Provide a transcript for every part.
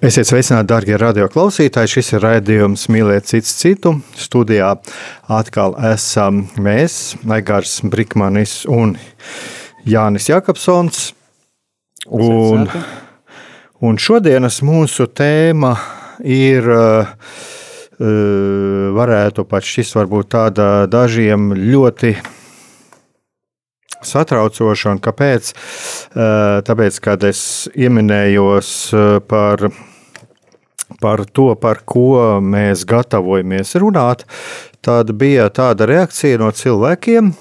Esiet sveicināti, darbie radioklausītāji. Šis ir raidījums Mīlēt cits citu. Studijā atkal esam mēs, Aigars Brikmanis un Jānis Jakobsons. Un, un šodienas mūsu tēma ir, varētu pat šis varbūt tāda dažiem ļoti satraucoša. Un kāpēc? Tāpēc, kad es ieminējos par par to, par ko mēs gatavojamies runāt, tad bija tāda reakcija no cilvēkiem,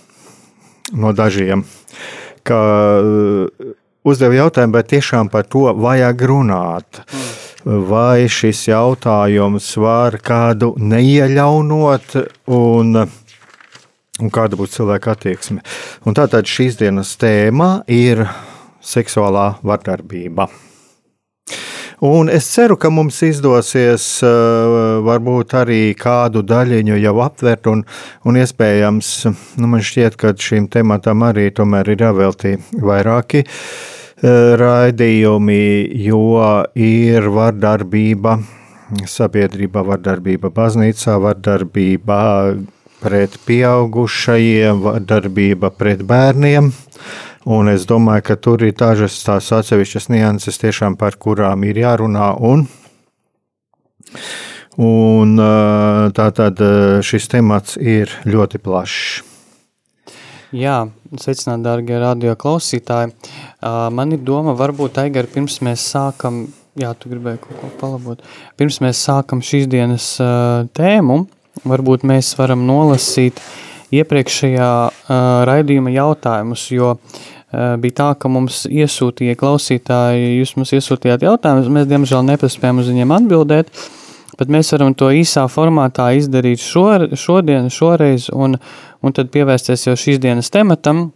no dažiem, ka uh, uzdeva jautājumu, vai tiešām par to vajag runāt. Vai šis jautājums var kādu neiejaunot, un, un kāda būtu cilvēka attieksme? Un tātad šīs dienas tēma ir seksuālā vardarbība. Un es ceru, ka mums izdosies uh, varbūt arī kādu daļiņu jau aptvert, un, un iespējams, nu, man šķiet, ka šim tematam arī tomēr ir jāveltī vairāki uh, raidījumi, jo ir vardarbība sabiedrībā, vardarbība baznīcā, vardarbība pret pieaugušajiem, vardarbība pret bērniem. Un es domāju, ka tur ir dažas tās atsevišķas nianses, tiešām par kurām ir jārunā. Un, un tā tad šis temats ir ļoti plašs. Jā, sveicināt, dārgie radio klausītāji. Man ir doma, varbūt, Aigar, pirms mēs sākam, jā, tu gribēji kaut ko palabot, pirms mēs sākam šīs dienas tēmu, varbūt mēs varam nolasīt iepriekšējā uh, raidījuma jautājumus, jo uh, bija tā, ka mums iesūtīja klausītāji, jūs mums iesūtījāt jautājumus, mēs diemžēl nepaspējām uz viņiem atbildēt, bet mēs varam to īsā formātā izdarīt šo, šodien, šoreiz, un, un tad pievērsties jau šīs dienas tematam,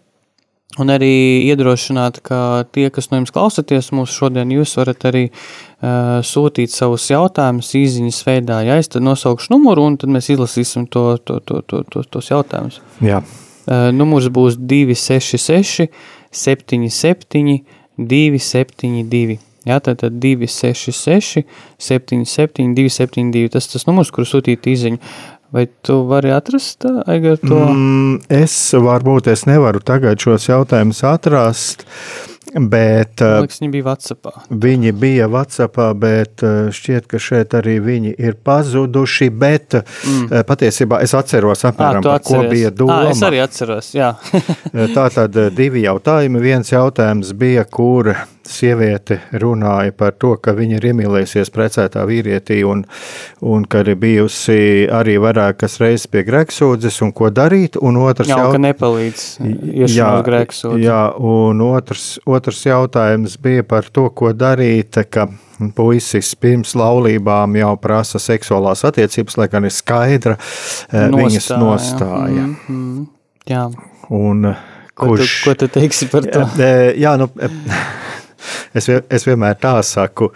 Un arī iedrošināt, ka tie, kas no jums klausaties mūsu šodien, jūs varat arī uh, sūtīt savus jautājumus īsiņas veidā. Ja es tad nosaukšu numuru, un tad mēs izlasīsim to, to, to, to, to, tos jautājumus. Jā. Uh, numurs būs 266, 77, 272. Jā, tātad 266, 77, 272. Tas tas numurs, kur sūtīt īsiņu. Vai tu vari atrast Aigar, to? Mm, es varbūt es nevaru tagad šos jautājumus atrast. Bet, liekas, viņi bija Whatsappā. Viņi bija Whatsappā, bet šķiet, ka šeit arī viņi ir pazuduši. Bet mm. patiesībā es atceros apmēram, à, ko bija doma. À, es arī atceros. Tā tad divi jautājumi. Viens jautājums bija, kur sieviete runāja par to, ka viņa ir iemīlējusies precētā vīrietī un, un ka ir bijusi arī vairākas reizes pie grēksūdzes un ko darīt. Un otrs jā, jaut... ka nepalīdz iešanās grēksūdzes. Jā, un otrs, otrs jautājums bija par to, ko darīt, ka puisis pirms laulībām jau prasa seksuālās attiecības, lai gan ir skaidra nostāja. Eh, viņas nostāja. Mm -hmm. Jā. Un, Ko kurš, tu, ko tu teiksi par to? Jā, jā nu, Es, es vienmēr tā saku,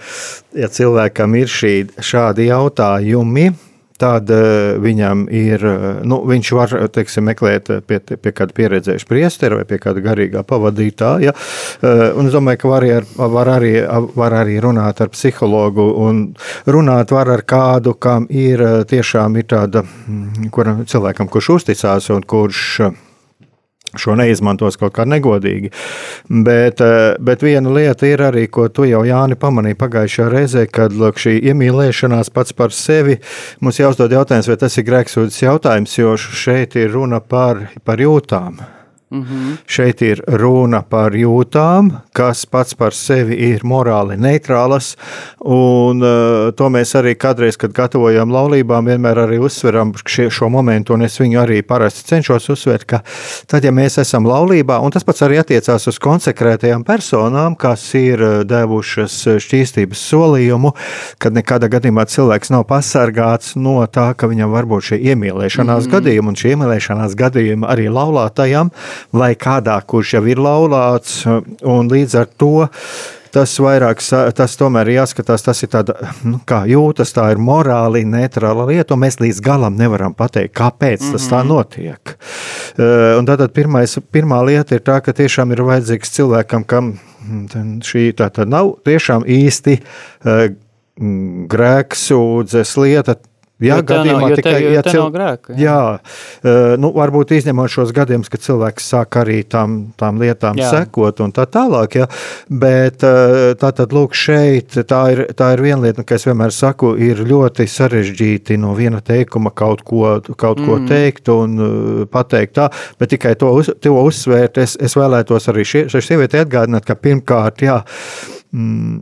ja cilvēkam ir šī, šādi jautājumi, tad uh, viņam ir, uh, nu, viņš var, teiksim, meklēt pie, pie kāda pieredzējuša priestera vai pie kāda garīgā pavadītāja. Un es domāju, ka var, ar, var, arī, var arī runāt ar psihologu un runāt var ar kādu, kam ir tiešām ir tāda, mm, kuram cilvēkam, kurš uzticās un kurš šo neizmantos kaut kā negodīgi. Bet, eh, bet viena lieta ir arī, ko tu jau Jāni pamanīji pagājušajā reizē, kad lūk, šī iemīlēšanās pats par sevi mums jāuzdod jautājums, vai tas ir grēksūdzes jautājums, jo šeit ir runa par, par jūtām. Mm -hmm. Šeit ir runa par jūtām, kas pats par sevi ir morāli neitrālas. Un, uh, to mēs arī kādreiz, kad gatavojam laulībām, vienmēr arī uzsveram šie, šo momentu. Un es viņu arī parasti cenšos uzsvērt, ka tad, ja mēs esam laulībā, un tas pats arī attiecās uz konsekrētajām personām, kas ir uh, devušas šķīstības solījumu, kad nekādā gadījumā cilvēks nav pasargāts no tā, ka viņam var būt šie iemīlēšanās mm -hmm. gadījumi, un šie iemīlēšanās gadījumi arī laulātajam vai kādā, kurš jau ir laulāts, un līdz ar to tas vairāk, tas tomēr jāskatās, tas ir tāda, nu, kā jūtas, tā ir morāli neitrāla lieta, un mēs līdz galam nevaram pateikt, kāpēc tas mm -hmm. tā mhm. notiek. Uh, un tātad pirmais, pirmā lieta ir tā, ka tiešām ir vajadzīgs cilvēkam, kam mm, šī tā tad nav tiešām īsti uh, grēksūdzes lieta, Jā, gadījumā nav, tikai ja cil... grēka, jā. jā, nu, varbūt izņemot šos gadījumus, kad cilvēks sāk arī tām, tām lietām jā. sekot un tā tālāk. Jā. Bet tā tad, lūk, šeit tā ir, tā ir viena lieta, ka es vienmēr saku, ir ļoti sarežģīti no viena teikuma kaut ko, kaut ko mm. teikt un pateikt tā, bet tikai to, uz, to uzsvērt. Es, es vēlētos arī šai sievietei atgādināt, ka pirmkārt, jā, mm,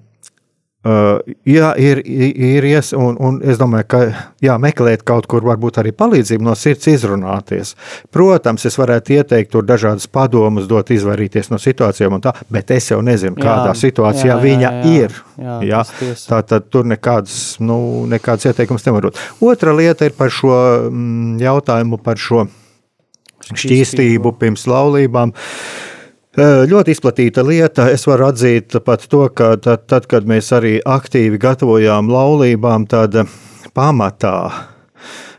Uh, jā, ir, ir ies, un, un es domāju, ka jā, meklēt kaut kur varbūt arī palīdzību no sirds izrunāties. Protams, es varētu ieteikt tur dažādas padomus, dot izvairīties no situācijām, tā, bet es jau nezinu, kādā jā, situācijā jā, jā, viņa jā, jā, ir. Jā, jā, tā tad tur nekādas, nu, nekādas ieteikums nevar būt. Otra lieta ir par šo mm, jautājumu par šo šķīstību pirms laulībām. Uh, Ļoti izplatīta lieta. Es varu atzīt pat to, ka tad, tad kad mēs arī aktīvi gatavojām laulībām, tad pamatā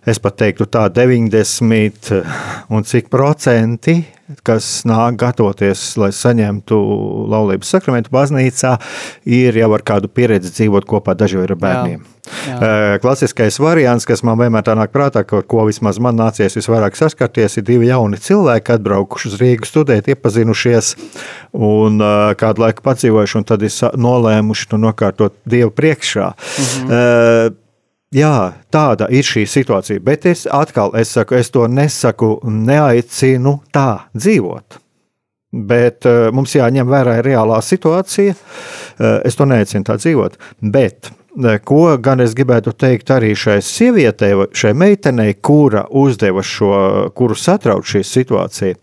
es pat teiktu, tā 90 un cik procenti, kas nāk gatavoties, lai saņemtu laulības sakramentu baznīcā, ir jau ar kādu pieredzi dzīvot kopā daži ar bērniem. Jā. Jā. Klasiskais variants, kas man vienmēr tā nāk prātā, ko, ko vismaz man nācies visvairāk saskarties, ir divi jauni cilvēki, atbraukuši uz Rīgu studēt, iepazinušies un kādu laiku padzīvojuši, un tad ir nolēmuši to nokārtot Dievu priekšā. Mhm. Uh, Jā, tāda ir šī situācija, bet es atkal es saku, es to nesaku, neaicinu tā dzīvot. Bet uh, mums jāņem vērā reālā situācija. Uh, es to neaicinu tā dzīvot. Bet ko gan es gribētu teikt arī šai sievietei, šai meitenei, kura uzdeva šo, kuru satrauc šī situācija,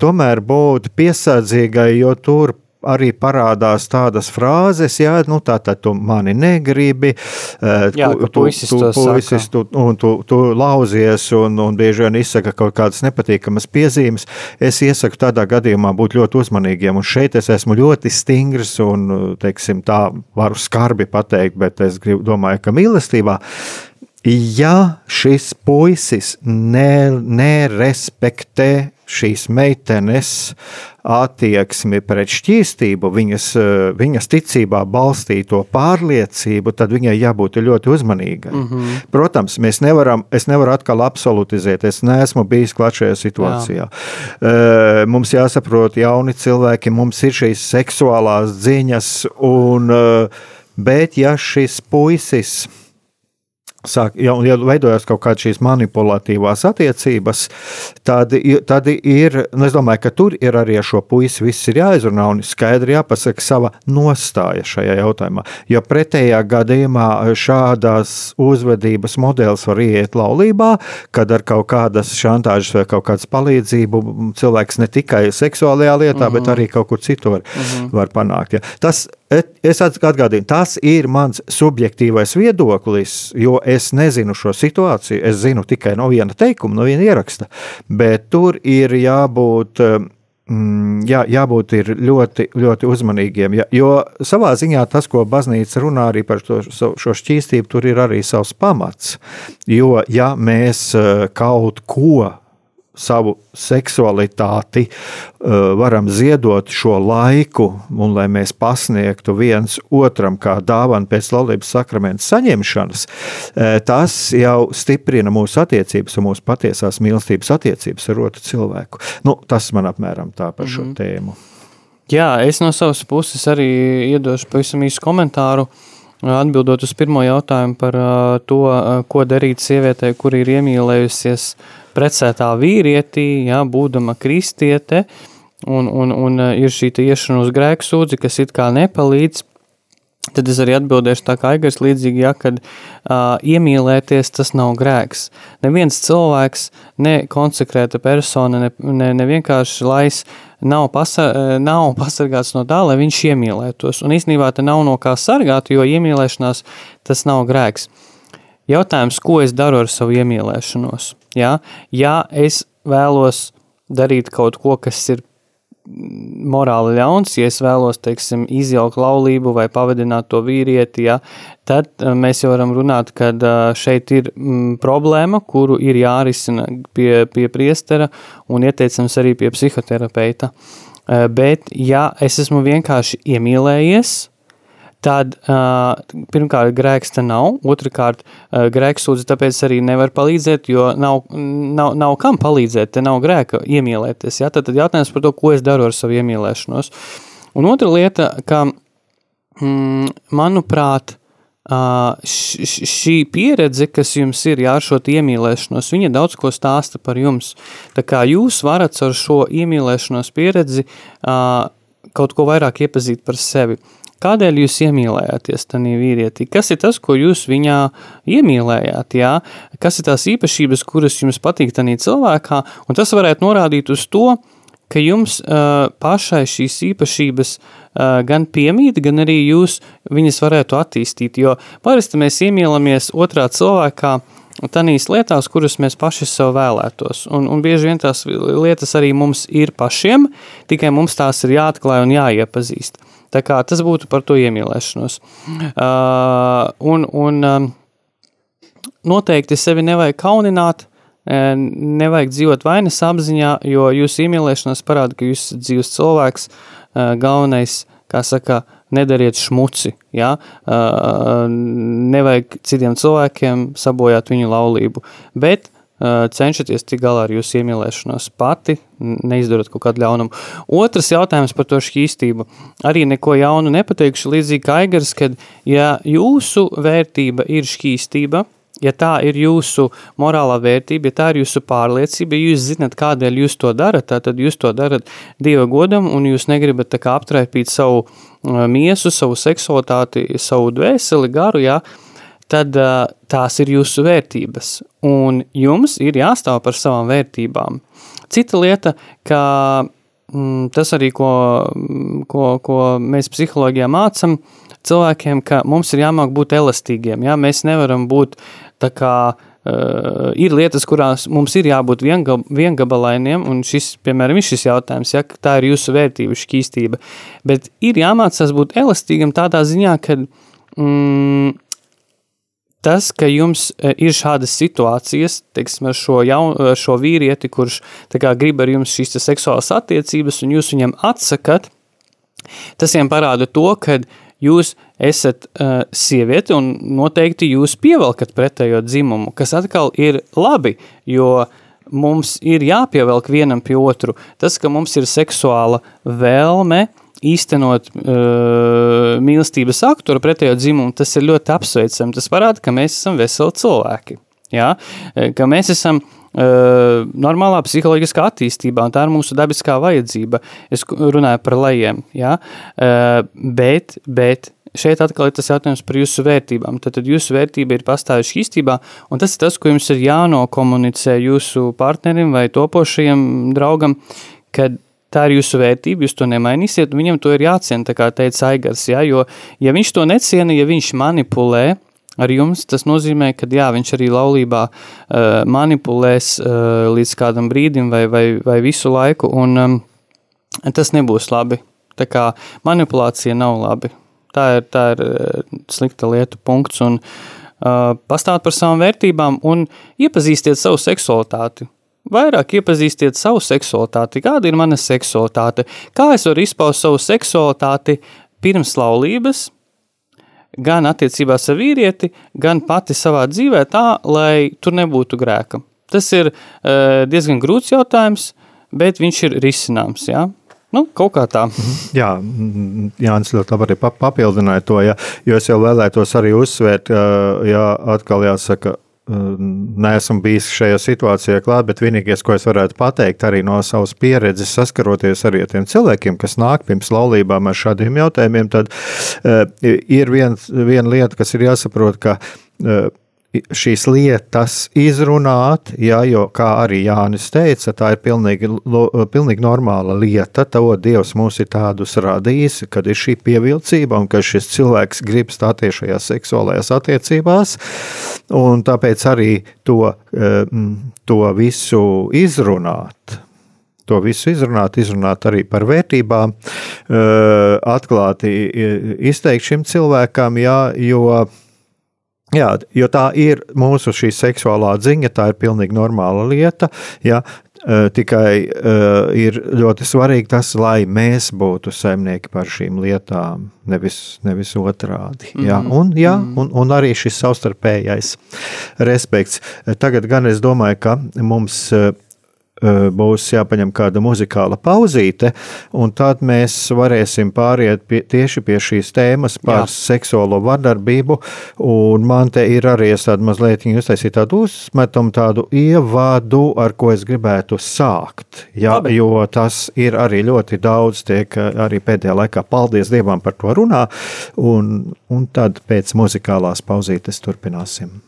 tomēr būt piesardzīgai, jo tur arī parādās tādas frāzes, jā, nu, tā tad tu mani negribi, eh, jā, tu, tu, puisis, tu, puisis tu, un tu, tu lauzies un, un bieži vien izsaka kaut kādas nepatīkamas piezīmes. Es iesaku tādā gadījumā būt ļoti uzmanīgiem, un šeit es esmu ļoti stingrs un, teiksim, tā varu skarbi pateikt, bet es gribu, domāju, ka mīlestībā ja šis puisis ne, nerespektē šīs meitenes attieksmi pret šķīstību, viņas, viņas ticībā balstīto pārliecību, tad viņai jābūt ļoti uzmanīgai. Mm -hmm. Protams, mēs nevaram, es nevaru atkal absolutizēt, es neesmu bijis klāt šajā situācijā. Jā. Mums jāsaprot, jauni cilvēki, mums ir šīs seksuālās ziņas, un, bet ja šis puisis sāk, ja, ja veidojas kaut kādas šīs manipulatīvās attiecības, tad, tad ir, nu, es domāju, ka tur ir arī ar šo puisi viss ir jāizrunā un skaidri jāpasaka sava nostāja šajā jautājumā. Jo pretējā gadījumā šādas uzvedības modelis var iet laulībā, kad ar kaut kādas šantāžas vai kaut kādas palīdzību cilvēks ne tikai seksuālajā lietā, mm -hmm. bet mhm. arī kaut kur citur mm -hmm. var panākt. Ja. Tas Es atgādinu, tas ir mans subjektīvais viedoklis, jo es nezinu šo situāciju. Es zinu tikai no viena teikuma, no viena ieraksta. Bet tur ir jābūt. Mm, jā, jābūt ļoti, ļoti uzmanīgiem. Jo savā ziņā tas, ko baznīca runā arī par to, šo šķīstību, tur ir arī savs pamats. Jo, ja mēs eh, kaut ko savu seksualitāti, uh, varam ziedot šo laiku, un lai mēs pasniegtu viens otram kā dāvanu pēc laulības sakramenta saņemšanas, uh, tas jau stiprina mūsu attiecības un mūsu patiesās mīlestības attiecības ar otru cilvēku. Nu, tas man apmēram tā par šo mm -hmm. tēmu. Jā, es no savas puses arī iedošu pavisam īsu komentāru. Atbildot uz pirmo jautājumu par to, ko darīt sievietei, kur ir iemīlējusies uh, precētā vīrietī, jā, būdama kristiete, un, un, un e, ir šī iešana uz grēku sūdzi, kas it kā nepalīdz, tad es arī atbildēšu tā kā Aigars līdzīgi, ja, kad uh, iemīlēties tas nav grēks. Neviens cilvēks, ne konsekrēta persona, ne, ne, ne vienkārši lais nav, pasa, nav pasargāts no tā, lai viņš iemīlētos. Un īstenībā te nav no kā sargāt, jo iemīlēšanās tas nav grēks. Jautājums, ko es daru ar savu iemīlēšanos? Ja, ja es vēlos darīt kaut ko, kas ir morāli ļauns, ja es vēlos, teiksim, izjaukt laulību vai pavadināt to vīrieti, ja, tad eh, mēs jau varam runāt, ka eh, šeit ir mm, problēma, kuru ir jārisina pie, pie priestera un ieteicams arī pie psihoterapeita. Eh, bet, ja es esmu vienkārši iemīlējies, tad uh, pirmkārt grēks te nav, otrkārt uh, grēks sūdzi tāpēc arī nevar palīdzēt, jo nav, nav, nav kam palīdzēt, te nav grēka iemīlēties, ja? tad, tad jautājums par to, ko es daru ar savu iemīlēšanos. Un otra lieta, ka, mm, manuprāt, Uh, šī pieredze, kas jums ir jā, ar šo iemīlēšanos, viņa daudz ko stāsta par jums. Tā kā jūs varat ar šo iemīlēšanos pieredzi uh, kaut ko vairāk iepazīt par sevi. Kādēļ jūs iemīlējāties tajā vīrietī? Kas ir tas, ko jūs viņā iemīlējāt? Jā? Kas ir tās īpašības, kuras jums patīk tajā cilvēkā? Un tas varētu norādīt uz to, ka jums uh, pašai šīs īpašības uh, gan piemīt, gan arī jūs viņas varētu attīstīt. Jo parasti mēs iemīlamies otrā cilvēkā tādās lietās, kuras mēs paši sev vēlētos. Un, un bieži vien tās lietas arī mums ir pašiem, tikai mums tās ir jāatklāj un jāiepazīst. Tā kā tas būtu par to iemīlēšanos. Uh, un, un um, noteikti sevi nevajag kaunināt, uh, nevajag dzīvot vainas apziņā, jo jūsu iemīlēšanās parāda, ka jūs esat dzīves cilvēks, uh, galvenais, kā saka, nedariet šmuci, ja? uh, nevajag citiem cilvēkiem sabojāt viņu laulību, bet cenšaties tik galā ar jūsu iemīlēšanos pati, neizdarot kaut kādu ļaunumu. Otrs jautājums par to šķīstību. Arī neko jaunu nepateikšu, līdzīgi kā Aigars, kad ja jūsu vērtība ir šķīstība, ja tā ir jūsu morālā vērtība, ja tā ir jūsu pārliecība, ja jūs zinat, kādēļ jūs to darat, tad jūs to darat Dieva godam un jūs negribat tā kā aptraipīt savu miesu, savu seksualitāti, savu dvēseli, garu, jā, ja, tad uh, tās ir jūsu vērtības, un jums ir jāstāv par savām vērtībām. Cita lieta, ka mm, tas arī, ko, ko, ko mēs psiholoģijā mācam cilvēkiem, ka mums ir jāmāk būt elastīgiem, ja? mēs nevaram būt tā kā, Uh, ir lietas, kurās mums ir jābūt viengab, viengabalainiem, un šis, piemēram, ir šis jautājums, ja tā ir jūsu vērtība, šķīstība. Bet ir jāmācās būt elastīgam tādā ziņā, ka mm, tas, ka jums e, ir šādas situācijas, teiksim, ar šo, jaun, ar šo vīrieti, kurš kā, grib ar jums šīs seksuālas attiecības, un jūs viņam atsakat, tas viņam parāda to, ka jūs esat uh, sieviete un noteikti jūs pievelkat pretējo dzimumu, kas atkal ir labi, jo mums ir jāpievelk vienam pie otru. Tas, ka mums ir seksuāla vēlme, īstenot uh, mīlestības aktu ar pretējo dzimumu, tas ir ļoti apsveicami. Tas parāda, ka mēs esam veseli cilvēki. Ja? Ka mēs esam uh, normālā psiholoģiskā attīstībā, un tā ir mūsu dabiskā vajadzība. Es runāju par lejiem. Ja? Uh, bet, bet šeit atkal ir tas jautājums par jūsu vērtībām. Tad, tad jūsu vērtība ir pastājuši īstībā, un tas ir tas, ko jums ir jānokomunicē jūsu partnerim vai topošajam draugam, kad tā ir jūsu vērtība, jūs to nemainīsiet, viņam to ir jāciena, tā kā teica Aigars, ja, jo, ja viņš to neciena, ja viņš manipulē ar jums, tas nozīmē, ka jā, viņš arī laulībā uh, manipulēs uh, līdz kādam brīdim vai, vai, vai visu laiku, un um, tas nebūs labi. Tā kā manipulācija nav labi. Tā ir, tā ir uh, slikta lieta, punkts, un uh, pastāvēt par savām vērtībām un iepazīstiet savu seksualitāti vairāk iepazīstiet savu seksualitāti, kāda ir mana seksualitāte, kā es varu izpaust savu seksualitāti pirms laulības, gan attiecībās ar vīrieti, gan pati savā dzīvē tā, lai tur nebūtu grēka. Tas ir uh, diezgan grūts jautājums, bet viņš ir risināms, jā. Nu, kaut kā tā. Jā, Jānis ļoti labi arī papildināja to, ja, jo es jau vēlētos arī uzsvērt, ja atkal jāsaka, neesmu bijis šajā situācijā klāt, bet vienīgais, ko es varētu pateikt arī no savas pieredzes, saskaroties arī ar tiem cilvēkiem, kas nāk pirms laulībām ar šādiem jautājumiem, tad uh, ir viens, viena lieta, kas ir jāsaprot, ka uh, šīs lietas izrunāt, ja, jo, kā arī Jānis teica, tā ir pilnīgi, pilnīgi normāla lieta. To Dievs mums ir tādus radījis, kad ir šī pievilcība un ka šis cilvēks grib stāties šajās seksuālajās attiecībās, un tāpēc arī to, eh, to visu izrunāt to visu izrunāt, izrunāt arī par vērtībām, eh, atklāti izteikt šim cilvēkam, jā, jo Jā, jo tā ir mūsu seksuālā ziņa, tā ir pilnīgi normāla lieta. Jā, e, tikai uh, ir ļoti svarīgi tas, lai mēs būtu saimnieki par šīm lietām, nevis, nevis otrādi. Jā, mm -hmm. un, jā, -hmm. un, un arī šis savstarpējais respekts. Tagad gan es domāju, ka mums. Uh, būs jāpaņem kāda muzikāla pauzīte, un tad mēs varēsim pāriet pie, tieši pie šīs tēmas par Jā. seksuālo vardarbību. Man te ir arī tāda mazliet uztaisīta tādu uzmetumu, tādu ievadu, ar ko es gribētu sākt. Jā, Labi. jo tas ir arī ļoti daudz, tiek arī pēdējā laikā, paldies Dievam par to runā, un, un tad pēc muzikālās pauzītes turpināsim.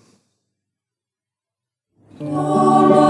Oh,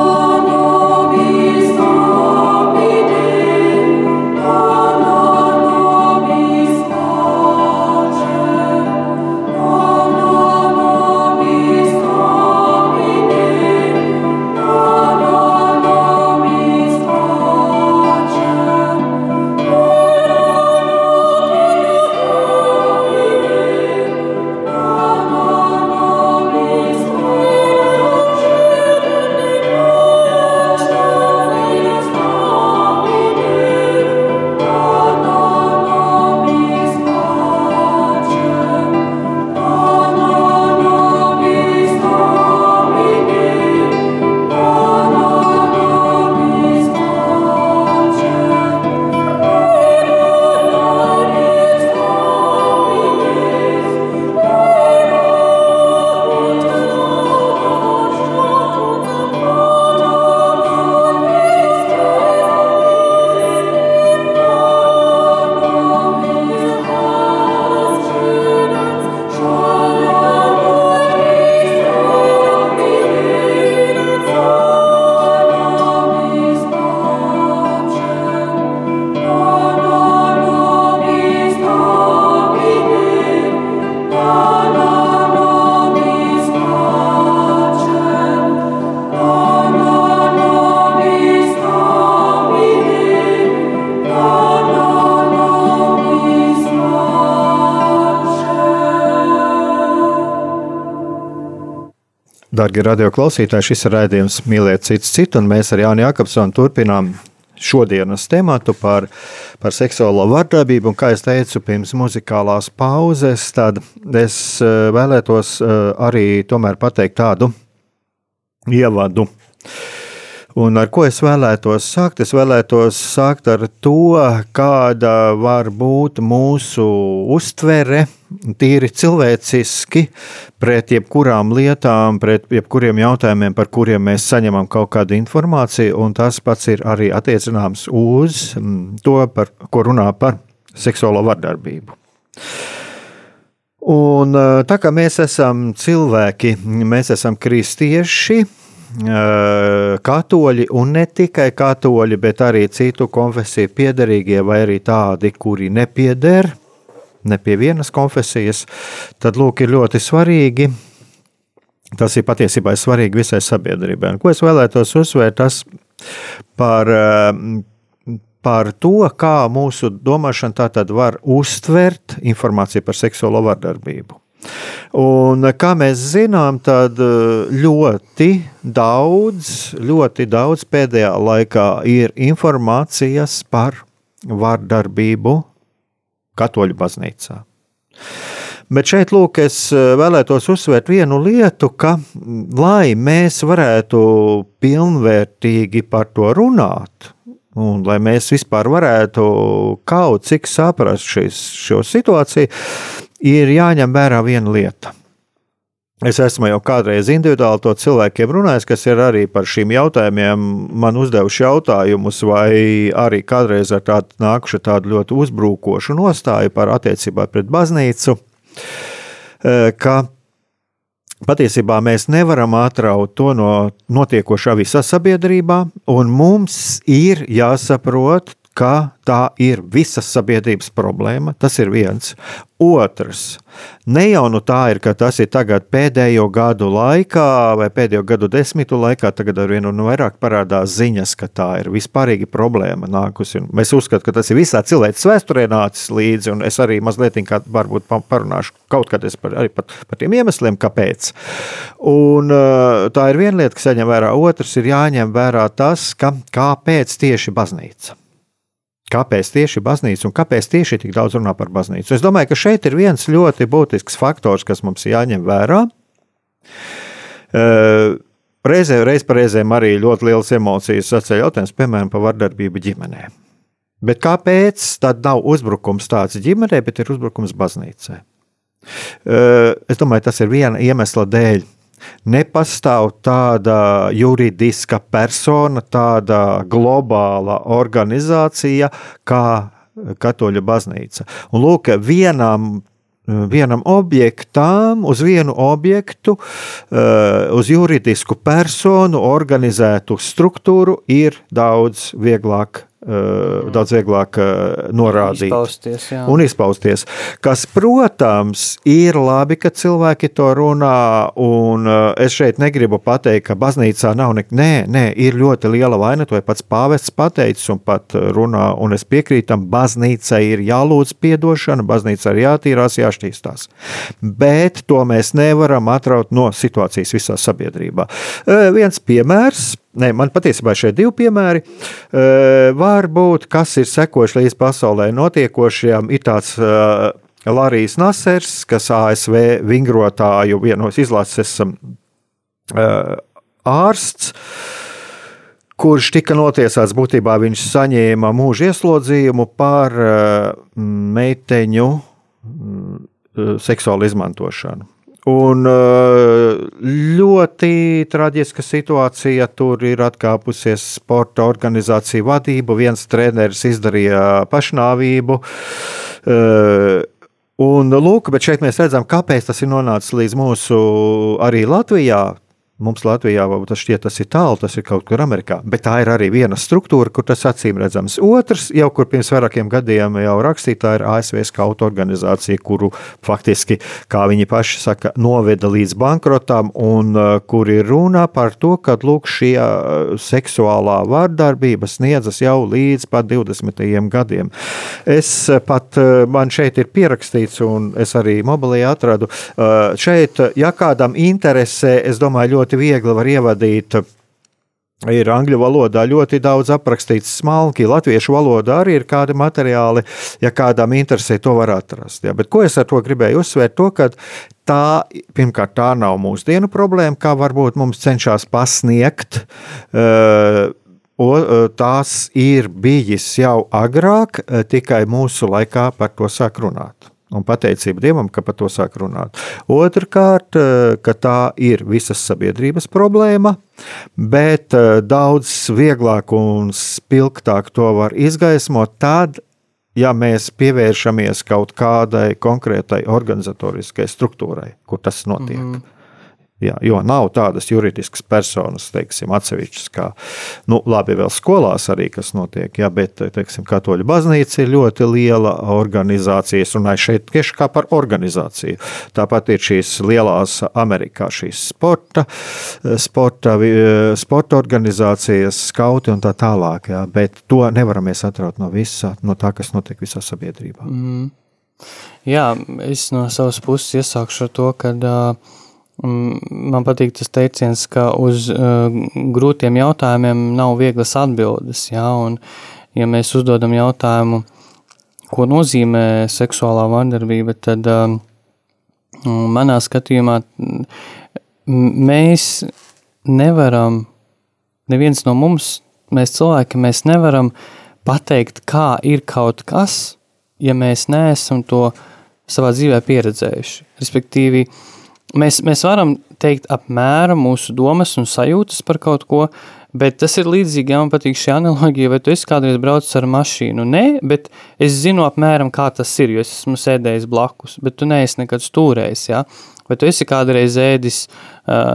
Darbie radioklausītāji, šis ir raidījums Mīliet cits citu, un mēs ar Jānu Jakobsonu turpinām šodienas tematu par, par seksuālo vardarbību. Un, kā jau teicu, pirms muzikālās pauzes, tad es eh, vēlētos eh, arī pateikt tādu ievadu. Un ar ko es vēlētos sākt? Es vēlētos sākt ar to, kāda var būt mūsu uztvere, tīri cilvēciski, pret jebkurām lietām, pret jebkuriem jautājumiem, par kuriem mēs saņemam kaut kādu informāciju. Un tas pats ir arī attiecināms uz mm, to, par ko runā par seksuālo vardarbību. Un, tā kā mēs esam cilvēki, mēs esam kristieši, katoļi, un ne tikai katoļi, bet arī citu konfesiju piedarīgie, vai arī tādi, kuri nepieder ne pie vienas konfesijas, tad lūk, ir ļoti svarīgi. Tas ir patiesībā svarīgi visai sabiedrībai. Un, ko es vēlētos uzsvērt, tas par, par to, kā mūsu domāšana var uztvert informāciju par seksuālo vardarbību. Un, kā mēs zinām, tad ļoti daudz, ļoti daudz pēdējā laikā ir informācijas par vardarbību katoļu baznīcā. Bet šeit, lūk, es vēlētos uzsvērt vienu lietu, ka, lai mēs varētu pilnvērtīgi par to runāt, un lai mēs vispār varētu kaut cik saprast šis, šo situāciju, ir jāņem vērā viena lieta. Es esmu jau kādreiz individuāli to cilvēkiem runājis, kas ir arī par šīm jautājumiem man uzdevuši jautājumus, vai arī kādreiz ar tādu nākuši tādu ļoti uzbrukošu nostāju par attiecībā pret baznīcu, eh, ka patiesībā mēs nevaram atraut to no notiekošā visā sabiedrībā, un mums ir jāsaprot, ka tā ir visas sabiedrības problēma. Tas ir viens. Otrs, ne jau nu tā ir, ka tas ir tagad pēdējo gadu laikā vai pēdējo gadu desmitu laikā, tagad ar vienu no vairāk parādās ziņas, ka tā ir vispārīga problēma nākusi. Mēs uzskatām, ka tas ir visā cilvēces vēsturē nācis līdzi, un es arī mazliet kā varbūt parunāšu kaut kad par, arī par, par tiem iemesliem, kāpēc. Un, tā ir viena lieta, kas jāņem vērā. Otrs ir jāņem vērā tas, ka kāpēc tieši baznīca. Kāpēc tieši baznīca un kāpēc tieši tik daudz runā par baznīcu? Es domāju, ka šeit ir viens ļoti būtisks faktors, kas mums jāņem vērā. Reizē, reiz par reizēm arī ļoti liels emocijas atceļ jautājums, piemēram, par vardarbību ģimenē. Bet kāpēc tad nav uzbrukums tāds ģimenē, bet ir uzbrukums baznīcai? Es domāju, tas ir viena iemesla dēļ nepastāv tāda juridiska persona, tāda globāla organizācija kā Katoļu baznīca. Un lūk, vienam vienam objektam, uz vienu objektu, eh, uz juridisku personu organizētu struktūru ir daudz vieglāk daudz vieglāk norādīt izpausties, jā. un izpausties. Kas, protams, ir labi, ka cilvēki to runā. Un es šeit negribu pateikt, ka baznīcā nav nekā. Nē, nē, ir ļoti liela vaina. To ir pats pāvests pateicis un pat runā. Un es piekrītu tam, baznīcai ir jālūdz atdošana, baznīcai ir jātīrās, jāšķīstās. Bet to mēs nevaram atraut no situācijas visā sabiedrībā. Viens piemērs Nē, man patiesībā šie divi piemēri uh, var būt, kas ir sekojuši līdz pasaulē notiekošajam. Ir tāds uh, Larijs Nasers, kas ASV vingrotāju vienos izlases uh, ārsts. Kurš tika notiesāts, būtībā viņš saņēma mūža ieslodzījumu par meiteņu uh, seksuālu izmantošanu. Un eh, ļoti traģiska situācija. Tur ir atkāpusies sporta organizācija vadība. Viens treneris izdarīja pašnāvību. Eh, un, lūk, bet šeit mēs redzam, kāpēc tas ir nonācis līdz mūsu arī Latvijā. Mums Latvijā tas šķiet, tas ir tālu, tas ir kaut kur Amerikā. Bet tā ir arī viena struktūra, kur tas acīm redzams. Otrs, jau kur pirms vairākiem gadiem jau rakstīta, ir ASV skautu organizācija, kuru faktiski, kā viņi paši saka, noveda līdz bankrotam, un uh, kur ir runa par to, ka lūk, šī uh, seksuālā vardarbība sniedzas jau līdz pat 20. gadiem. Es uh, pat, man šeit ir pierakstīts, un es arī mobilī atradu, šeit, ja kādam interesē, es domāju, ļoti ļoti viegli var ievadīt. Ir angļu valodā ļoti daudz aprakstīts smalki, latviešu valodā arī ir kādi materiāli, ja kādam interesē, to var atrast. Ja. Bet ko es ar to gribēju uzsvērt? To, ka tā, pirmkārt, tā nav mūsdienu problēma, kā varbūt mums cenšas pasniegt. Uh, tās ir bijis jau agrāk, tikai mūsu laikā par to sāk runāt un pateicība Dievam, ka par to sāk runāt. Otrakārt, eh, ka tā ir visas sabiedrības problēma, bet eh, daudz vieglāk un spilgtāk to var izgaismot tad, ja mēs pievēršamies kaut kādai konkrētai organizatoriskai struktūrai, kur tas notiek. Mm -hmm. Jā, jo nav tādas juridiskas personas, teiksim, atsevišķas, kā, nu, labi, vēl skolās arī, kas notiek, jā, bet, teiksim, katoļu baznīca ir ļoti liela organizācija. Es runāju šeit tieši kā par organizāciju. Tāpat ir šīs lielās Amerikā šīs sporta, sporta, sporta organizācijas, skauti un tā tālāk, jā, bet to nevaram mēs atraut no visa, no tā, kas notiek visā sabiedrībā. Mm. Jā, es no savas puses iesākšu ar to, ka uh, man patīk tas teiciens, ka uz uh, grūtiem jautājumiem nav vieglas atbildes. Jā, un, ja mēs uzdodam jautājumu, ko nozīmē seksuālā vardarbība, tad uh, manā skatījumā mēs nevaram, neviens no mums, mēs cilvēki, mēs nevaram pateikt, kā ir kaut kas, ja mēs neesam to savā dzīvē pieredzējuši. Respektīvi, mēs, mēs varam teikt apmēram mūsu domas un sajūtas par kaut ko, bet tas ir līdzīgi, ja man patīk šī analoģija, vai tu esi kādreiz braucis ar mašīnu? Nē, bet es zinu apmēram, kā tas ir, jo es esmu sēdējis blakus, bet tu neesi nekad stūrējis, ja? Vai tu esi kādreiz ēdis,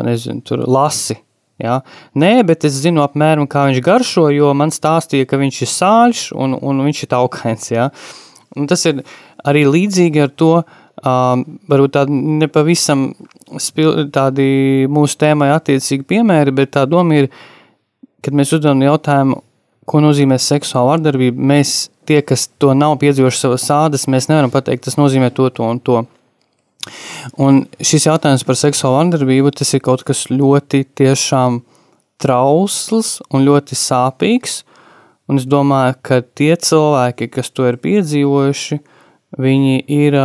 nezinu, tur lasi, Ja? Nē, bet es zinu apmēram, kā viņš garšo, jo man stāstīja, ka viņš ir sāļš un, un viņš ir taukains. Ja? Un tas ir arī līdzīgi ar to, um, varbūt tādi nepavisam spil, tādi mūsu tēmai attiecīgi piemēri, bet tā doma ir, kad mēs uzdodam jautājumu, ko nozīmē seksuāla vardarbība, mēs tie, kas to nav piedzīvojuši savas sādas, mēs nevaram pateikt, tas nozīmē to, to un to. Un šis jautājums par seksuālu vardarbību, tas ir kaut kas ļoti tiešām trausls un ļoti sāpīgs, un es domāju, ka tie cilvēki, kas to ir piedzīvojuši, viņi ir